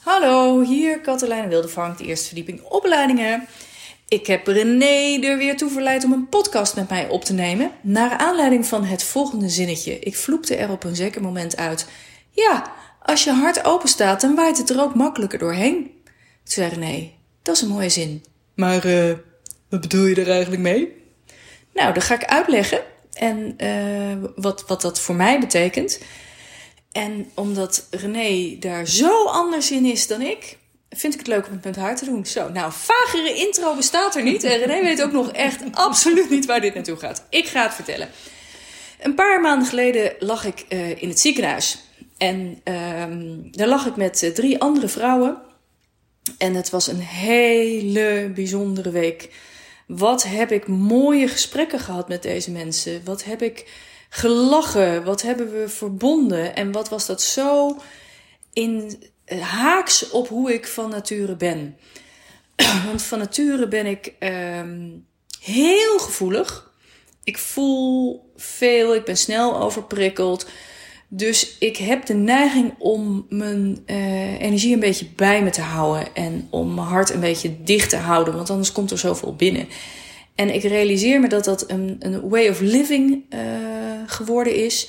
Hallo, hier Katelijne Wildevang, de eerste verdieping opleidingen. Ik heb René er weer toe verleid om een podcast met mij op te nemen. Naar aanleiding van het volgende zinnetje. Ik vloepte er op een zeker moment uit. Ja, als je hart open staat, dan waait het er ook makkelijker doorheen. Toen zei René, dat is een mooie zin. Maar uh, wat bedoel je er eigenlijk mee? Nou, dat ga ik uitleggen. En uh, wat, wat dat voor mij betekent. En omdat René daar zo anders in is dan ik, vind ik het leuk om het met haar te doen. Zo, nou, vagere intro bestaat er niet. En René weet ook nog echt absoluut niet waar dit naartoe gaat. Ik ga het vertellen. Een paar maanden geleden lag ik uh, in het ziekenhuis. En uh, daar lag ik met uh, drie andere vrouwen. En het was een hele bijzondere week. Wat heb ik mooie gesprekken gehad met deze mensen? Wat heb ik gelachen? Wat hebben we verbonden? En wat was dat zo in haaks op hoe ik van nature ben? Want van nature ben ik um, heel gevoelig. Ik voel veel, ik ben snel overprikkeld. Dus ik heb de neiging om mijn uh, energie een beetje bij me te houden. En om mijn hart een beetje dicht te houden. Want anders komt er zoveel binnen. En ik realiseer me dat dat een, een way of living uh, geworden is.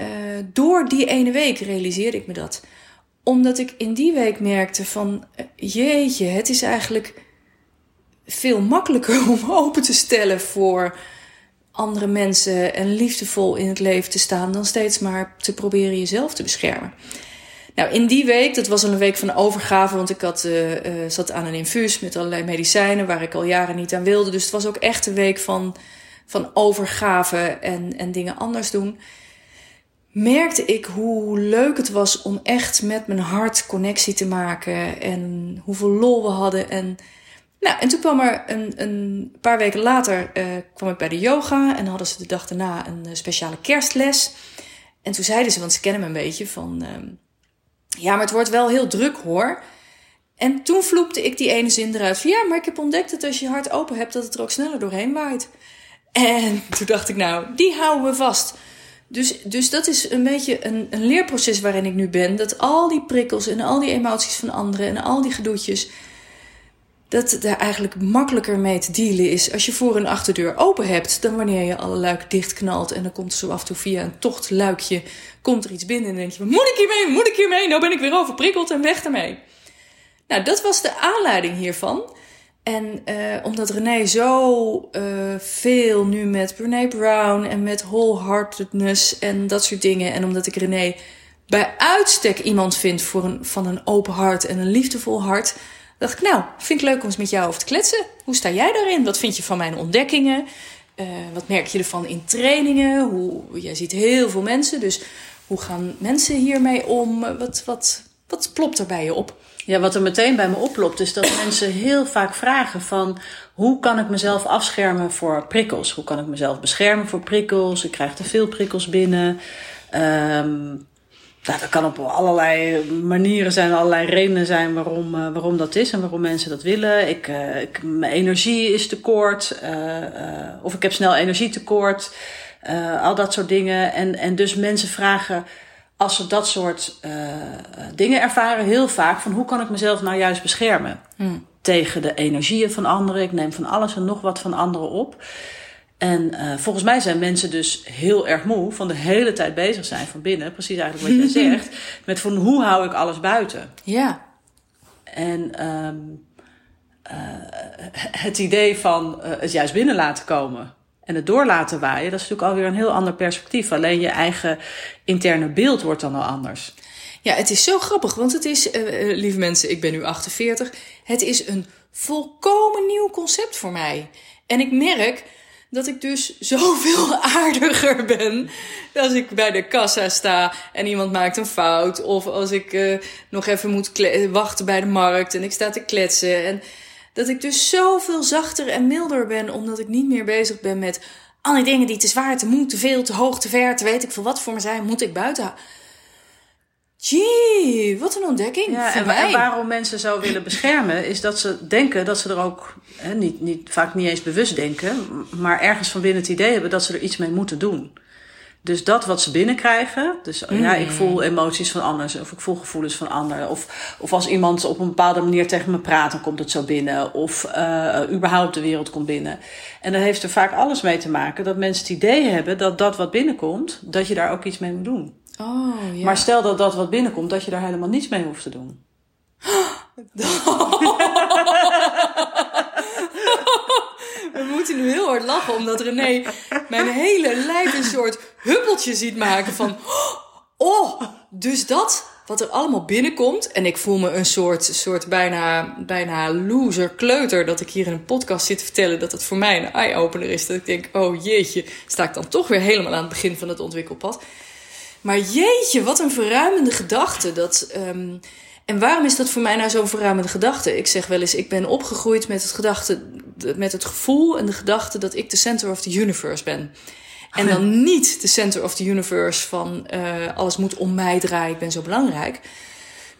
Uh, door die ene week realiseerde ik me dat. Omdat ik in die week merkte van... Jeetje, het is eigenlijk veel makkelijker om open te stellen voor andere mensen en liefdevol in het leven te staan dan steeds maar te proberen jezelf te beschermen. Nou, in die week, dat was een week van overgave, want ik had, uh, zat aan een infuus met allerlei medicijnen waar ik al jaren niet aan wilde. Dus het was ook echt een week van, van overgave en, en dingen anders doen. Merkte ik hoe leuk het was om echt met mijn hart connectie te maken en hoeveel lol we hadden. En nou, en toen kwam er een, een paar weken later uh, kwam ik bij de yoga en hadden ze de dag daarna een speciale kerstles. En toen zeiden ze, want ze kennen me een beetje, van uh, ja, maar het wordt wel heel druk hoor. En toen vloepte ik die ene zin eruit van ja, maar ik heb ontdekt dat als je hart open hebt, dat het er ook sneller doorheen waait. En toen dacht ik, nou, die houden we vast. Dus, dus dat is een beetje een, een leerproces waarin ik nu ben. Dat al die prikkels en al die emoties van anderen en al die gedoetjes dat het daar eigenlijk makkelijker mee te dealen is als je voor- en achterdeur open hebt dan wanneer je alle luiken dichtknalt en dan komt zo af en toe via een tochtluikje komt er iets binnen en dan denk je, moet ik hiermee, moet ik hiermee? Nou ben ik weer overprikkeld en weg ermee. Nou, dat was de aanleiding hiervan. En uh, omdat René zo uh, veel nu met Brene Brown en met wholeheartedness en dat soort dingen. En omdat ik René bij uitstek iemand vind voor een, van een open hart en een liefdevol hart dacht ik, nou, vind ik leuk om eens met jou over te kletsen. Hoe sta jij daarin? Wat vind je van mijn ontdekkingen? Uh, wat merk je ervan in trainingen? Hoe, jij ziet heel veel mensen, dus hoe gaan mensen hiermee om? Wat, wat, wat plopt er bij je op? Ja, wat er meteen bij me oplopt is dat mensen heel vaak vragen van hoe kan ik mezelf afschermen voor prikkels? Hoe kan ik mezelf beschermen voor prikkels? Ik krijg te veel prikkels binnen. Um, nou, dat kan op allerlei manieren zijn, allerlei redenen zijn waarom, uh, waarom dat is en waarom mensen dat willen. Ik, uh, ik, mijn energie is tekort, uh, of ik heb snel energietekort, al dat soort dingen. En, en dus mensen vragen, als ze dat soort dingen ervaren, heel vaak van hoe kan ik mezelf nou juist beschermen hmm. tegen de energieën van anderen. Ik neem van alles en nog wat van anderen op. En uh, volgens mij zijn mensen dus heel erg moe van de hele tijd bezig zijn van binnen. Precies eigenlijk wat jij zegt. Met van hoe hou ik alles buiten? Ja. En um, uh, het idee van het juist binnen laten komen en het door laten waaien, dat is natuurlijk alweer een heel ander perspectief. Alleen je eigen interne beeld wordt dan al anders. Ja, het is zo grappig, want het is, lieve mensen, ik ben nu 48. Het is een volkomen nieuw concept voor mij. En ik merk dat ik dus zoveel aardiger ben als ik bij de kassa sta en iemand maakt een fout. Of als ik uh, nog even moet wachten bij de markt en ik sta te kletsen. En dat ik dus zoveel zachter en milder ben, omdat ik niet meer bezig ben met al die dingen die te zwaar, te moe, te veel, te hoog, te ver, te weet ik veel wat voor me zijn, moet ik buiten Jee, wat een ontdekking. Ja, en, mij. en, waarom mensen zo willen beschermen, is dat ze denken dat ze er ook, hè, niet, niet, vaak niet eens bewust denken, maar ergens van binnen het idee hebben dat ze er iets mee moeten doen. Dus dat wat ze binnenkrijgen. Dus ja, ik voel emoties van anderen. Of ik voel gevoelens van anderen. Of, of als iemand op een bepaalde manier tegen me praat, dan komt het zo binnen. Of uh, überhaupt de wereld komt binnen. En dat heeft er vaak alles mee te maken dat mensen het idee hebben dat dat wat binnenkomt, dat je daar ook iets mee moet doen. Oh, ja. Maar stel dat dat wat binnenkomt, dat je daar helemaal niets mee hoeft te doen. Nu heel hard lachen, omdat René mijn hele lijf een soort huppeltje ziet maken van... Oh, dus dat, wat er allemaal binnenkomt. En ik voel me een soort, soort bijna, bijna loser kleuter dat ik hier in een podcast zit te vertellen dat het voor mij een eye-opener is. Dat ik denk, oh jeetje, sta ik dan toch weer helemaal aan het begin van het ontwikkelpad. Maar jeetje, wat een verruimende gedachte. Dat, um, en waarom is dat voor mij nou zo'n verruimende gedachte? Ik zeg wel eens, ik ben opgegroeid met het, gedachte, met het gevoel en de gedachte dat ik de center of the universe ben. En dan niet de center of the universe van uh, alles moet om mij draaien, ik ben zo belangrijk.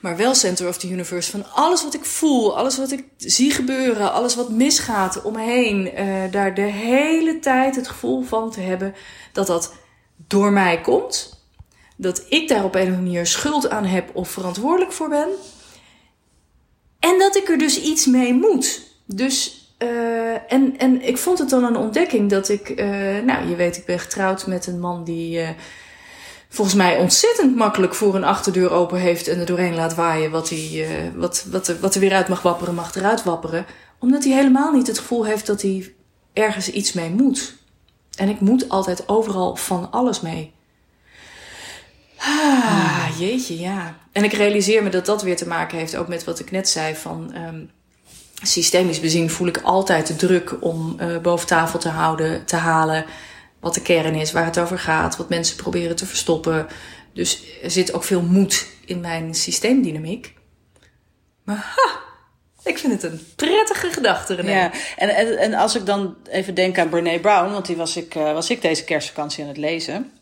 Maar wel center of the universe van alles wat ik voel, alles wat ik zie gebeuren, alles wat misgaat om me heen. Uh, daar de hele tijd het gevoel van te hebben dat dat door mij komt dat ik daar op een of andere manier schuld aan heb of verantwoordelijk voor ben. En dat ik er dus iets mee moet. Dus, uh, en, en ik vond het dan een ontdekking dat ik, uh, nou, je weet, ik ben getrouwd met een man die uh, volgens mij ontzettend makkelijk voor een achterdeur open heeft en er doorheen laat waaien wat, hij, wat, wat, er, wat er weer uit mag wapperen, mag eruit wapperen. Omdat hij helemaal niet het gevoel heeft dat hij ergens iets mee moet. En ik moet altijd overal van alles mee. Ah, jeetje, ja. En ik realiseer me dat dat weer te maken heeft ook met wat ik net zei van... Um, systemisch bezien voel ik altijd de druk om uh, boven tafel te houden, te halen wat de kern is, waar het over gaat, wat mensen proberen te verstoppen. Dus er zit ook veel moed in mijn systeemdynamiek. Maar ha, ik vind het een prettige gedachte, René. Ja, en, en, en als ik dan even denk aan Brene Brown, want die was ik, uh, was ik deze kerstvakantie aan het lezen.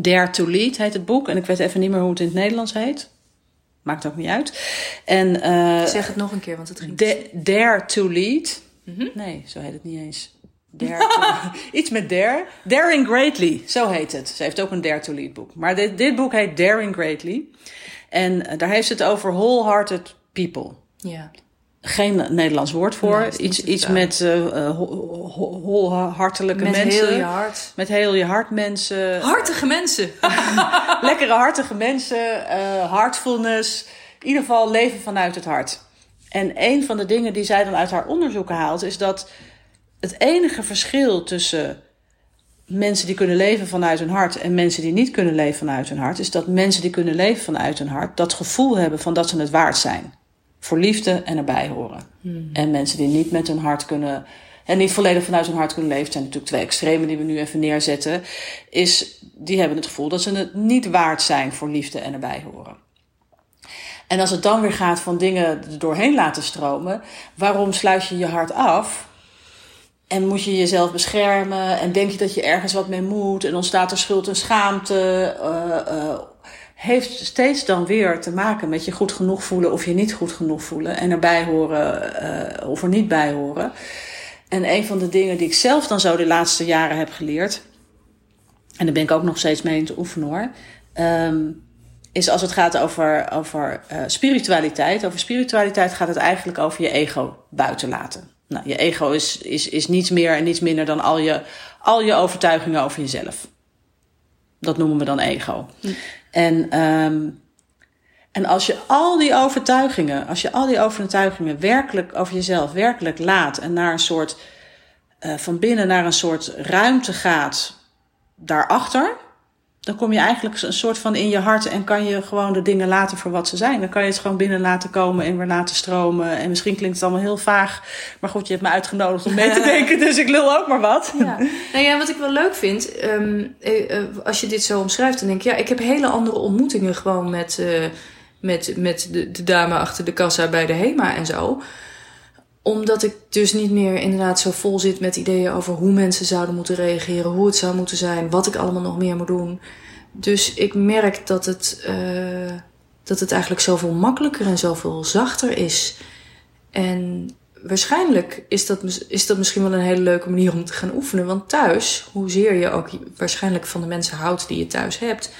Dare to Lead heet het boek. En ik weet even niet meer hoe het in het Nederlands heet. Maakt ook niet uit. En, uh, zeg het nog een keer, want het ging... De, dare to Lead. Mm -hmm. Nee, zo heet het niet eens. Dare to, iets met Dare. Daring Greatly, zo heet het. Ze heeft ook een Dare to Lead boek. Maar dit, dit boek heet Daring Greatly. En uh, daar heeft ze het over wholehearted people. Ja geen Nederlands woord voor. Nee, iets iets met uh, holhartelijke mensen. Met heel je hart. Met heel je hart mensen. Hartige mensen. Lekkere hartige mensen. Uh, heartfulness. In ieder geval leven vanuit het hart. En een van de dingen die zij dan uit haar onderzoeken haalt... is dat het enige verschil tussen mensen die kunnen leven vanuit hun hart... en mensen die niet kunnen leven vanuit hun hart... is dat mensen die kunnen leven vanuit hun hart... dat gevoel hebben van dat ze het waard zijn voor liefde en erbij horen. Hmm. En mensen die niet met hun hart kunnen. En niet volledig vanuit hun hart kunnen leven, zijn natuurlijk twee extremen die we nu even neerzetten. Is, die hebben het gevoel dat ze het niet waard zijn voor liefde en erbij horen. En als het dan weer gaat van dingen er doorheen laten stromen, waarom sluit je je hart af? En moet je jezelf beschermen? En denk je dat je ergens wat mee moet? En ontstaat er schuld en schaamte? Uh, uh, heeft steeds dan weer te maken met je goed genoeg voelen of je niet goed genoeg voelen. En erbij horen uh, of er niet bij horen. En een van de dingen die ik zelf dan zo de laatste jaren heb geleerd. En daar ben ik ook nog steeds mee in te oefenen hoor. Um, is als het gaat over, over uh, spiritualiteit. Over spiritualiteit gaat het eigenlijk over je ego buiten laten. Nou, je ego is, is, is niets meer en niets minder dan al je, al je overtuigingen over jezelf. Dat noemen we dan ego. Hm. En, um, en als je al die overtuigingen, als je al die overtuigingen werkelijk over jezelf werkelijk laat en naar een soort uh, van binnen naar een soort ruimte gaat daarachter, dan kom je eigenlijk een soort van in je hart en kan je gewoon de dingen laten voor wat ze zijn. Dan kan je het gewoon binnen laten komen en weer laten stromen. En misschien klinkt het allemaal heel vaag, maar goed, je hebt me uitgenodigd om mee te denken, dus ik lul ook maar wat. Ja. Nou ja, wat ik wel leuk vind, um, als je dit zo omschrijft, dan denk ik, ja, ik heb hele andere ontmoetingen gewoon met, uh, met, met de, de dame achter de kassa bij de HEMA en zo omdat ik dus niet meer inderdaad zo vol zit met ideeën over hoe mensen zouden moeten reageren, hoe het zou moeten zijn, wat ik allemaal nog meer moet doen. Dus ik merk dat het, uh, dat het eigenlijk zoveel makkelijker en zoveel zachter is. En waarschijnlijk is dat, is dat misschien wel een hele leuke manier om te gaan oefenen. Want thuis, hoezeer je ook waarschijnlijk van de mensen houdt die je thuis hebt,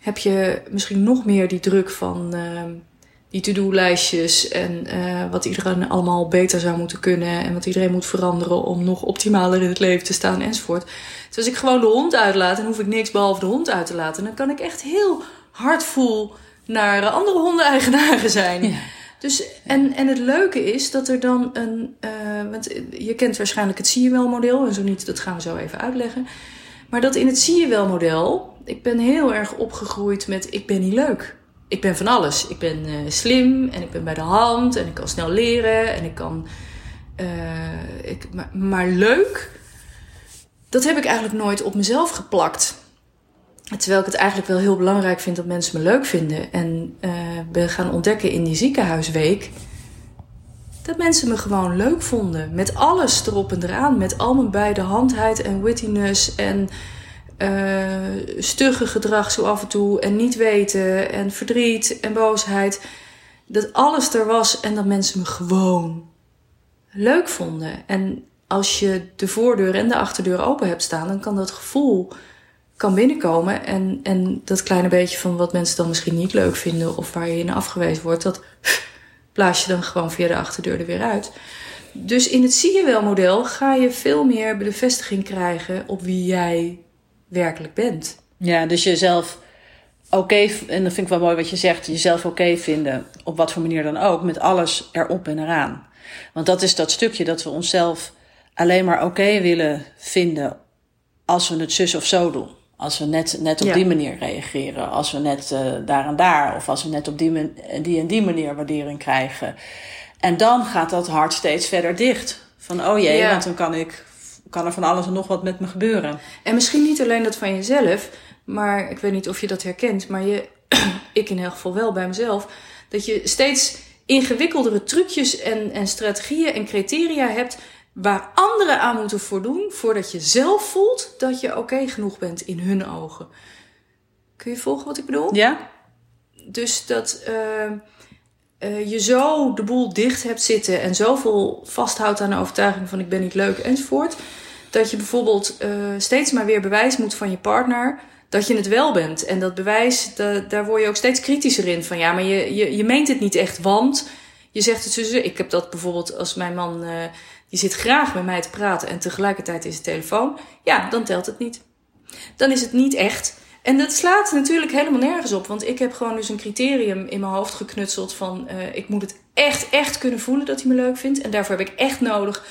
heb je misschien nog meer die druk van uh, die to-do-lijstjes en uh, wat iedereen allemaal beter zou moeten kunnen en wat iedereen moet veranderen om nog optimaler in het leven te staan enzovoort. Dus als ik gewoon de hond uitlaat, dan hoef ik niks behalve de hond uit te laten. Dan kan ik echt heel hard voel naar andere hondeneigenaren zijn. Ja. Dus, en, en het leuke is dat er dan een. Uh, want je kent waarschijnlijk het zie je wel model. En zo niet, dat gaan we zo even uitleggen. Maar dat in het zie je wel model. Ik ben heel erg opgegroeid met ik ben niet leuk. Ik ben van alles. Ik ben uh, slim en ik ben bij de hand en ik kan snel leren en ik kan. Uh, ik, maar, leuk, dat heb ik eigenlijk nooit op mezelf geplakt. Terwijl ik het eigenlijk wel heel belangrijk vind dat mensen me leuk vinden. En uh, ben gaan ontdekken in die ziekenhuisweek. Dat mensen me gewoon leuk vonden. Met alles erop en eraan. Met al mijn beide handheid en wittiness. En stugge gedrag zo af en toe. En niet weten. En verdriet en boosheid. Dat alles er was en dat mensen me gewoon leuk vonden. En als je de voordeur en de achterdeur open hebt staan, dan kan dat gevoel kan binnenkomen. En, en dat kleine beetje van wat mensen dan misschien niet leuk vinden of waar je in afgewezen wordt, dat blaas je dan gewoon via de achterdeur er weer uit. Dus in het zie je wel model ga je veel meer bevestiging krijgen op wie jij werkelijk bent. Ja, dus jezelf oké, en dat vind ik wel mooi wat je zegt, jezelf oké vinden, op wat voor manier dan ook, met alles erop en eraan. Want dat is dat stukje dat we onszelf alleen maar oké willen vinden als we het zus of zo doen. Als we net, net op die manier reageren. Als we net uh, daar en daar. Of als we net op die, die en die manier waardering krijgen. En dan gaat dat hart steeds verder dicht. Van oh jee, want dan kan, ik, kan er van alles en nog wat met me gebeuren. En misschien niet alleen dat van jezelf. Maar ik weet niet of je dat herkent. Maar je, ik in elk geval wel bij mezelf. Dat je steeds ingewikkeldere trucjes en, en strategieën en criteria hebt waar anderen aan moeten voldoen voordat je zelf voelt dat je oké genoeg bent in hun ogen. Kun je volgen wat ik bedoel? Ja. Dus dat uh, uh, je zo de boel dicht hebt zitten en zoveel vasthoudt aan de overtuiging van ik ben niet leuk enzovoort. Dat je bijvoorbeeld uh, steeds maar weer bewijs moet van je partner dat je het wel bent. En dat bewijs, daar word je ook steeds kritischer in. Van ja, maar je, je, je meent het niet echt, want je zegt het zo. Ik heb dat bijvoorbeeld als mijn man die zit graag met mij te praten en tegelijkertijd is het telefoon, ja, dan telt het niet. Dan is het niet echt. En dat slaat natuurlijk helemaal nergens op, want ik heb gewoon dus een criterium in mijn hoofd geknutseld van uh, ik moet het echt, echt kunnen voelen dat hij me leuk vindt. En daarvoor heb ik echt nodig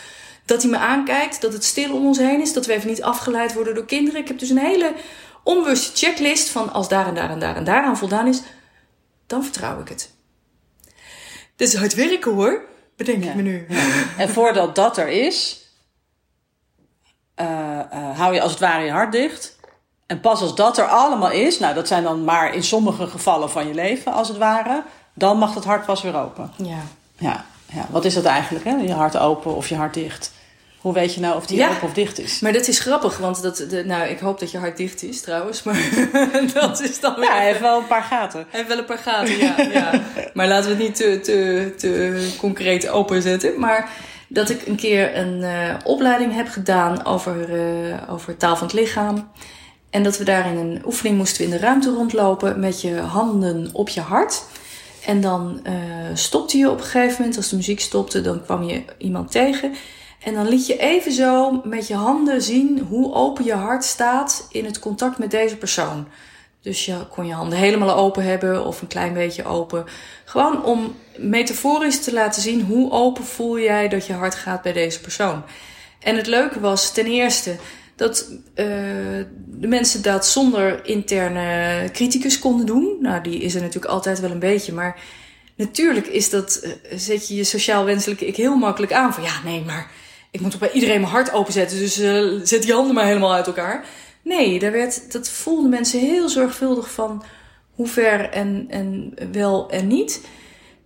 dat hij me aankijkt, dat het stil om ons heen is, dat we even niet afgeleid worden door kinderen. Ik heb dus een hele onbewuste checklist van als daar en daar en daar en daaraan voldaan is, dan vertrouw ik het. Dit is hard werken hoor bedenk ik me nu. En voordat dat er is, uh, uh, hou je als het ware je hart dicht. En pas als dat er allemaal is, nou dat zijn dan maar in sommige gevallen van je leven als het ware, dan mag het hart pas weer open. Ja. Ja, ja. wat is dat eigenlijk, hè? je hart open of je hart dicht? Hoe weet je nou of die open of dicht is? Maar dat is grappig, want dat, de, nou, ik hoop dat je hart dicht is trouwens. Maar dat is dan weer... Ja, hij heeft wel een paar gaten. Hij heeft wel een paar gaten, ja. ja. Maar laten we het niet te, te, te concreet openzetten. Maar dat ik een keer een uh, opleiding heb gedaan over, uh, over taal van het lichaam. En dat we daarin een oefening moesten in de ruimte rondlopen met je handen op je hart. En dan uh, stopte je op een gegeven moment, als de muziek stopte, dan kwam je iemand tegen. En dan liet je even zo met je handen zien hoe open je hart staat in het contact met deze persoon. Dus je kon je handen helemaal open hebben of een klein beetje open. Gewoon om metaforisch te laten zien hoe open voel jij dat je hart gaat bij deze persoon. En het leuke was ten eerste dat uh, de mensen dat zonder interne criticus konden doen. Nou, die is er natuurlijk altijd wel een beetje, maar natuurlijk is dat, uh, zet je je sociaal wenselijke ik heel makkelijk aan. Van ja, nee, maar ik moet toch bij iedereen mijn hart openzetten, dus uh, zet die handen maar helemaal uit elkaar. Nee, daar werd, dat voelden mensen heel zorgvuldig van hoe ver en, en wel en niet.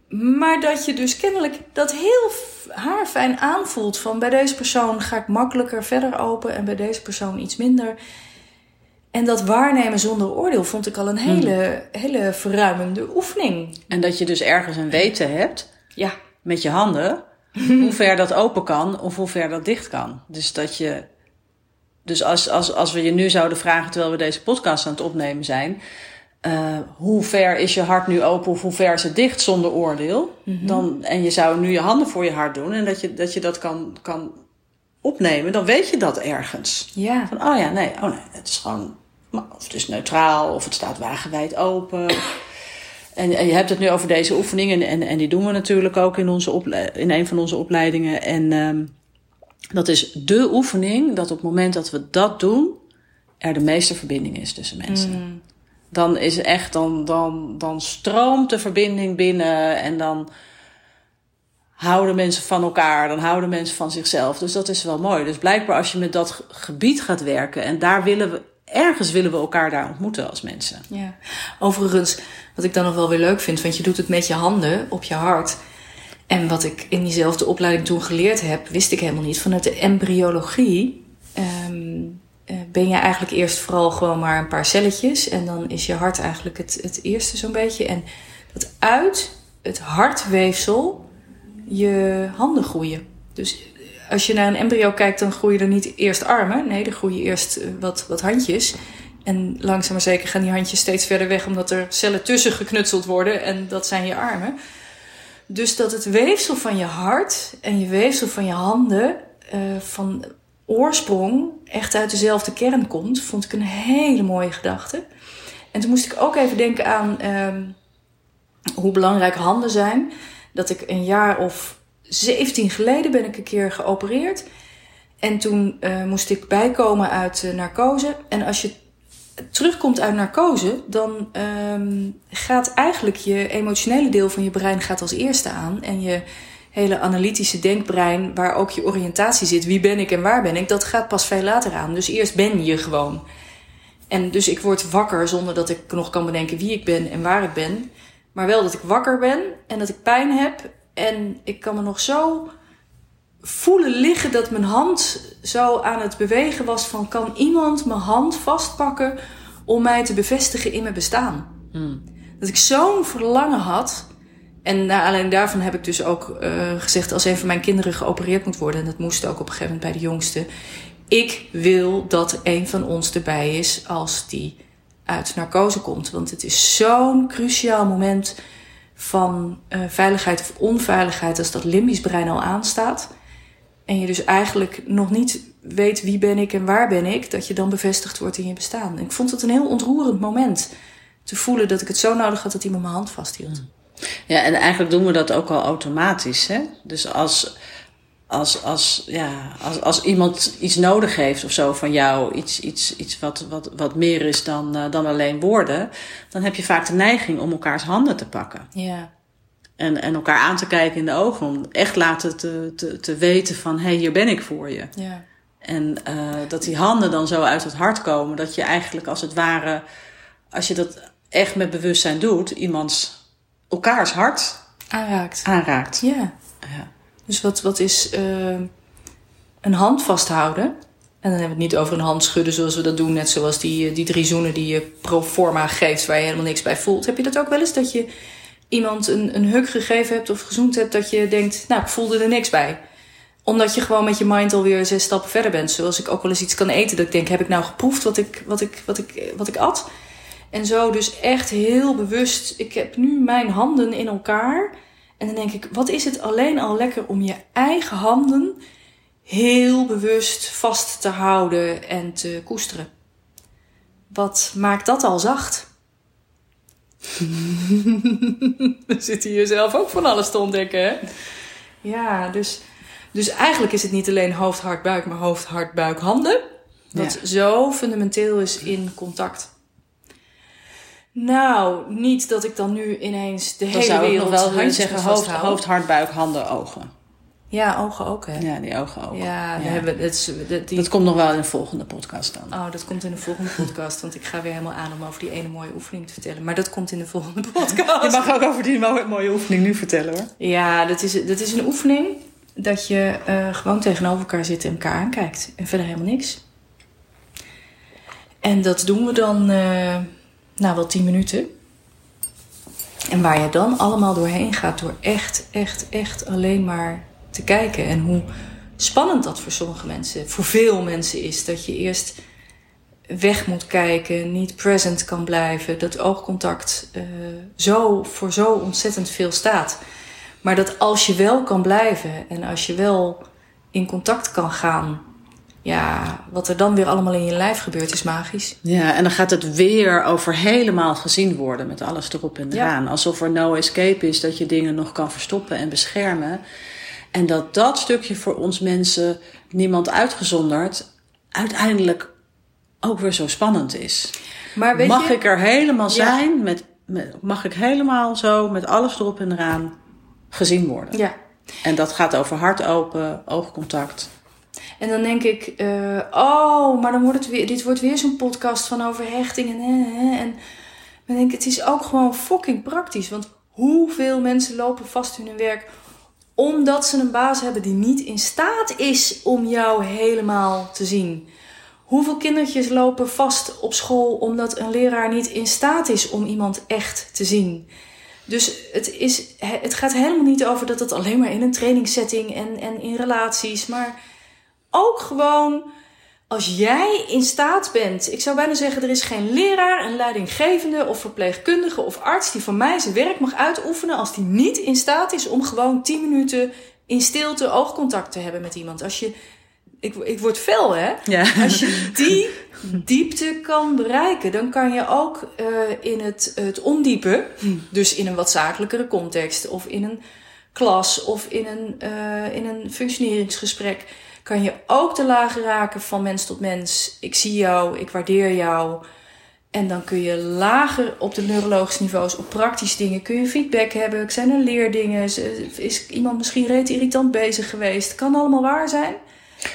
Maar dat je dus kennelijk dat heel haarfijn aanvoelt van bij deze persoon ga ik makkelijker verder open en bij deze persoon iets minder. En dat waarnemen zonder oordeel vond ik al een hmm. hele, hele verruimende oefening. En dat je dus ergens een weten hebt ja. met je handen hoe ver dat open kan of hoe ver dat dicht kan. Dus dat je. Dus als, als, als we je nu zouden vragen terwijl we deze podcast aan het opnemen zijn. Uh, hoe ver is je hart nu open of hoe ver is het dicht zonder oordeel? dan, en je zou nu je handen voor je hart doen en dat je dat, je dat kan, kan opnemen, dan weet je dat ergens. Ja. Van, oh ja, nee, oh nee, het is gewoon, of het is neutraal, of het staat wagenwijd open. En, en je hebt het nu over deze oefeningen, en, en die doen we natuurlijk ook in, onze in een van onze opleidingen. En um, dat is de oefening dat op het moment dat we dat doen, er de meeste verbinding is tussen mensen. Mm. Dan is echt, dan, dan, dan stroomt de verbinding binnen en dan houden mensen van elkaar, dan houden mensen van zichzelf. Dus dat is wel mooi. Dus blijkbaar als je met dat gebied gaat werken en daar willen we, ergens willen we elkaar daar ontmoeten als mensen. Ja. Overigens, wat ik dan nog wel weer leuk vind, want je doet het met je handen op je hart. En wat ik in diezelfde opleiding toen geleerd heb, wist ik helemaal niet. Vanuit de embryologie um, ben je eigenlijk eerst vooral gewoon maar een paar celletjes. En dan is je hart eigenlijk het, het eerste zo'n beetje. En dat uit het hartweefsel je handen groeien. Dus als je naar een embryo kijkt, dan groeien er niet eerst armen. Nee, dan groeien eerst eh, wat, wat handjes. En langzaam maar zeker gaan die handjes steeds verder weg, omdat er cellen tussen geknutseld worden. En dat zijn je armen. Dus dat het weefsel van je hart en je weefsel van je handen uh, van oorsprong echt uit dezelfde kern komt, vond ik een hele mooie gedachte. En toen moest ik ook even denken aan uh, hoe belangrijk handen zijn dat ik een jaar of 17 geleden ben ik een keer geopereerd. En toen uh, moest ik bijkomen uit uh, narcose. En als je terugkomt uit narcose, dan um, gaat eigenlijk je emotionele deel van je brein gaat als eerste aan. En je hele analytische denkbrein, waar ook je oriëntatie zit, wie ben ik en waar ben ik, dat gaat pas veel later aan. Dus eerst ben je gewoon. En dus ik word wakker zonder dat ik nog kan bedenken wie ik ben en waar ik ben. Maar wel dat ik wakker ben en dat ik pijn heb. En ik kan me nog zo voelen liggen dat mijn hand zo aan het bewegen was van kan iemand mijn hand vastpakken om mij te bevestigen in mijn bestaan. Hmm. Dat ik zo'n verlangen had. En alleen daarvan heb ik dus ook uh, gezegd als een van mijn kinderen geopereerd moet worden. En dat moest ook op een gegeven moment bij de jongste. Ik wil dat een van ons erbij is als die uit narcose komt. Want het is zo'n cruciaal moment van uh, veiligheid of onveiligheid als dat limbisch brein al aanstaat. En je dus eigenlijk nog niet weet wie ben ik en waar ben ik, dat je dan bevestigd wordt in je bestaan. Ik vond het een heel ontroerend moment te voelen dat ik het zo nodig had dat iemand mijn hand vasthield. Ja, en eigenlijk doen we dat ook al automatisch. Hè? Dus als, als, als, ja, als, als iemand iets nodig heeft of zo van jou, iets, iets, iets wat, wat, wat meer is dan, uh, dan alleen woorden, dan heb je vaak de neiging om elkaars handen te pakken. Ja. En, en elkaar aan te kijken in de ogen, om echt laten te, te, te weten van hé, hey, hier ben ik voor je. Ja. En uh, dat die handen dan zo uit het hart komen, dat je eigenlijk als het ware, als je dat echt met bewustzijn doet, iemands, elkaars hart aanraakt. aanraakt. Ja. ja. Dus wat, wat is uh, een hand vasthouden? En dan hebben we het niet over een hand schudden zoals we dat doen. Net zoals die, die drie zoenen die je pro forma geeft waar je helemaal niks bij voelt. Heb je dat ook wel eens? Dat je iemand een, een huk gegeven hebt of gezoend hebt dat je denkt, nou ik voelde er niks bij. Omdat je gewoon met je mind alweer zes stappen verder bent. Zoals ik ook wel eens iets kan eten dat ik denk, heb ik nou geproefd wat ik, wat ik, wat ik, wat ik at? En zo dus echt heel bewust, ik heb nu mijn handen in elkaar... En dan denk ik, wat is het alleen al lekker om je eigen handen heel bewust vast te houden en te koesteren. Wat maakt dat al zacht? We zitten hier zelf ook van alles te ontdekken, hè? Ja, dus, dus eigenlijk is het niet alleen hoofd, hart, buik, maar hoofd, hart, buik, handen. Dat ja. zo fundamenteel is in contact. Nou, niet dat ik dan nu ineens de dan hele zou wereld ik nog wel willen zeggen zeggen hoofd, hoofd, hart, buik, handen, ogen. Ja, ogen ook, hè? Ja, die ogen ook. Ja, ja. Hebben, het, dat, die... dat komt nog wel in de volgende podcast dan. Oh, dat komt in de volgende podcast. Want ik ga weer helemaal aan om over die ene mooie oefening te vertellen. Maar dat komt in de volgende podcast. Je mag ook over die mooie, mooie oefening nu vertellen, hoor. Ja, dat is, dat is een oefening dat je uh, gewoon tegenover elkaar zit en elkaar aankijkt. En verder helemaal niks. En dat doen we dan, uh, nou wel tien minuten. En waar je dan allemaal doorheen gaat door echt, echt, echt alleen maar te kijken. En hoe spannend dat voor sommige mensen, voor veel mensen is. Dat je eerst weg moet kijken, niet present kan blijven. Dat oogcontact uh, zo, voor zo ontzettend veel staat. Maar dat als je wel kan blijven en als je wel in contact kan gaan ja, wat er dan weer allemaal in je lijf gebeurt, is magisch. Ja, en dan gaat het weer over helemaal gezien worden met alles erop en eraan. Alsof er no escape is, dat je dingen nog kan verstoppen en beschermen. En dat dat stukje voor ons mensen, niemand uitgezonderd, uiteindelijk ook weer zo spannend is. Maar weet mag ik er helemaal zijn, met, met, mag ik helemaal zo met alles erop en eraan gezien worden? Ja. En dat gaat over hart open, oogcontact. En dan denk ik, uh, oh, maar dan wordt het weer, dit wordt weer zo'n podcast van overhechting en en. dan denk ik, het is ook gewoon fucking praktisch. Want hoeveel mensen lopen vast in hun werk omdat ze een baas hebben die niet in staat is om jou helemaal te zien. Hoeveel kindertjes lopen vast op school omdat een leraar niet in staat is om iemand echt te zien? Dus het, is, het gaat helemaal niet over dat het alleen maar in een trainingssetting en, en in relaties, maar ook gewoon als jij in staat bent. Ik zou bijna zeggen, er is geen leraar, een leidinggevende of verpleegkundige of arts die van mij zijn werk mag uitoefenen als die niet in staat is om gewoon 10 minuten in stilte oogcontact te hebben met iemand. Als je ik, ik word fel, hè? Ja. Als je die diepte kan bereiken, dan kan je ook uh, in het, het ondiepen, dus in een wat zakelijkere context, of in een klas, of in een, uh, in een functioneringsgesprek, kan je ook de lagen raken van mens tot mens. Ik zie jou, ik waardeer jou. En dan kun je lager op de neurologische niveaus, op praktische dingen, kun je feedback hebben. Zijn er leerdingen? Is iemand misschien reet irritant bezig geweest? Kan allemaal waar zijn.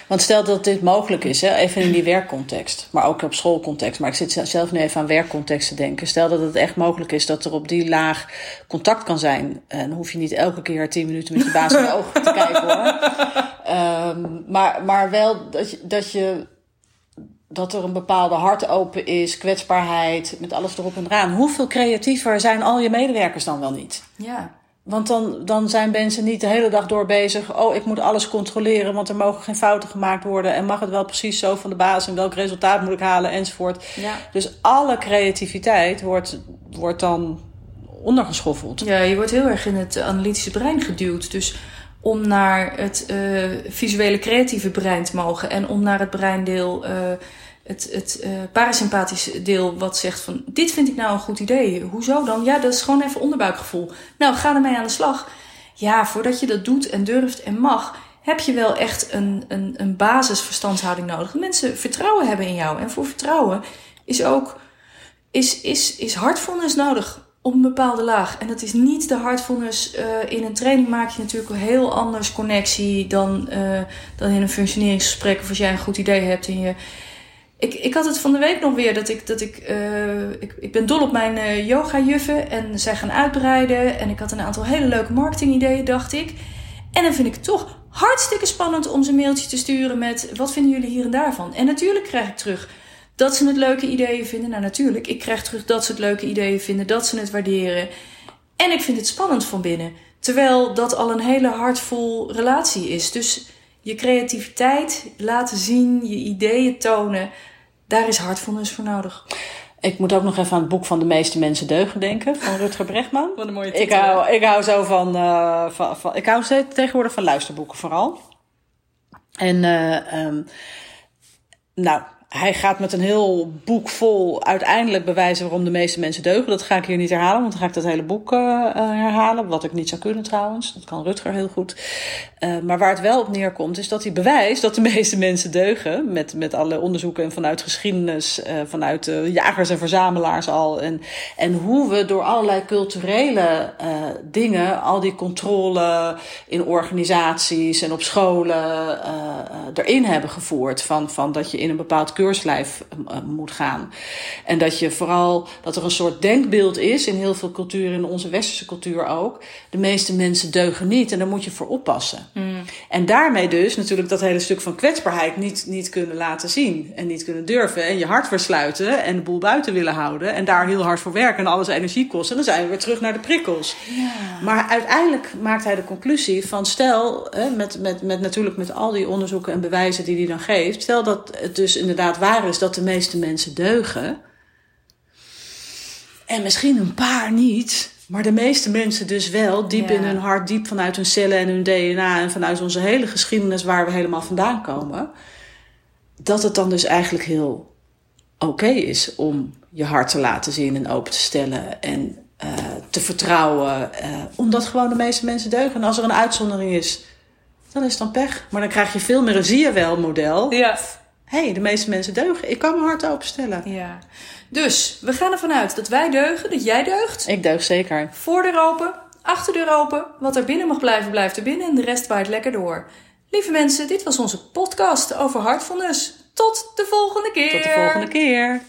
Want stel dat dit mogelijk is, hè, even in die werkcontext, maar ook op schoolcontext. Maar ik zit zelf nu even aan werkcontext te denken. Stel dat het echt mogelijk is dat er op die laag contact kan zijn. En dan hoef je niet elke keer tien minuten met je baas in de ogen te kijken hoor. Um, maar, maar wel dat je, dat je dat er een bepaalde hart open is, kwetsbaarheid, met alles erop en eraan. Hoeveel creatiever zijn al je medewerkers dan wel niet? Ja. Want dan, dan zijn mensen niet de hele dag door bezig. Oh, ik moet alles controleren, want er mogen geen fouten gemaakt worden. En mag het wel precies zo van de baas en welk resultaat moet ik halen enzovoort. Ja. Dus alle creativiteit wordt, wordt dan ondergeschoffeld. Ja, je wordt heel erg in het analytische brein geduwd. Dus om naar het uh, visuele creatieve brein te mogen en om naar het breindeel. Uh, het, het uh, parasympathische deel wat zegt van dit vind ik nou een goed idee. Hoezo dan? Ja, dat is gewoon even onderbuikgevoel. Nou, ga ermee aan de slag. Ja, voordat je dat doet en durft en mag, heb je wel echt een, een, een basisverstandshouding nodig. Mensen vertrouwen hebben in jou. En voor vertrouwen is ook is, is, is nodig op een bepaalde laag. En dat is niet de heartfulness. Uh, in een training maak je natuurlijk een heel anders connectie dan, uh, dan in een functioneringsgesprek. Of als jij een goed idee hebt en je ik, ik had het van de week nog weer dat ik. Dat ik, uh, ik, ik ben dol op mijn uh, yoga-juffen en zij gaan uitbreiden. En ik had een aantal hele leuke marketingideeën, dacht ik. En dan vind ik het toch hartstikke spannend om ze een mailtje te sturen met: wat vinden jullie hier en daarvan? En natuurlijk krijg ik terug dat ze het leuke ideeën vinden. Nou, natuurlijk, ik krijg terug dat ze het leuke ideeën vinden, dat ze het waarderen. En ik vind het spannend van binnen. Terwijl dat al een hele hartvol relatie is. Dus je creativiteit laten zien, je ideeën tonen, daar is hardfulness voor nodig. Ik moet ook nog even aan het boek van De meeste mensen deugen denken, van Rutger Brechtman. Wat een mooie titel. Ik hou, ik hou zo van, uh, van, van, ik hou tegenwoordig van luisterboeken vooral. En uh, um, nou, hij gaat met een heel boek vol uiteindelijk bewijzen waarom de meeste mensen deugen. Dat ga ik hier niet herhalen, want dan ga ik dat hele boek uh, herhalen. Wat ik niet zou kunnen trouwens. Dat kan Rutger heel goed. Uh, maar waar het wel op neerkomt, is dat hij bewijst dat de meeste mensen deugen. Met, met alle onderzoeken en vanuit geschiedenis, uh, vanuit jagers en verzamelaars al. En, en hoe we door allerlei culturele dingen, al die controle in organisaties en op scholen erin hebben gevoerd. Van, van dat je in een bepaald keurslijf uh, moet gaan. En dat je vooral, dat er een soort denkbeeld is in heel veel culturen, in onze westerse cultuur ook. De meeste mensen deugen niet en daar moet je voor oppassen. Mm. En daarmee dus natuurlijk dat hele stuk van kwetsbaarheid niet, niet kunnen laten zien. En niet kunnen durven. En je hart versluiten en de boel buiten willen houden. En daar heel hard voor werken en alles energie kost. En dan zijn we weer terug naar de prikkels. Ja. Maar uiteindelijk maakt hij de conclusie van stel, met, met, met natuurlijk met al die onderzoeken en bewijzen die hij dan geeft. Stel dat het dus inderdaad waar is dat de meeste mensen deugen. En misschien een paar niet. Maar de meeste mensen dus wel, diep in hun hart, diep vanuit hun cellen en hun DNA en vanuit onze hele geschiedenis waar we helemaal vandaan komen. Dat het dan dus eigenlijk heel oké is om je hart te laten zien en open te stellen en uh, te vertrouwen. Uh, omdat gewoon de meeste mensen deugen. En als er een uitzondering is, dan is het dan pech. Maar dan krijg je veel meer een zie je wel model. Ja. Hé, hey, de meeste mensen deugen. Ik kan mijn hart openstellen. Ja. Dus we gaan ervan uit dat wij deugen, dat jij deugt. Ik deug zeker. Voordeur open, achterdeur open. Wat er binnen mag blijven, blijft er binnen. En de rest waait lekker door. Lieve mensen, dit was onze podcast over Heartfulness. Tot de volgende keer. Tot de volgende keer.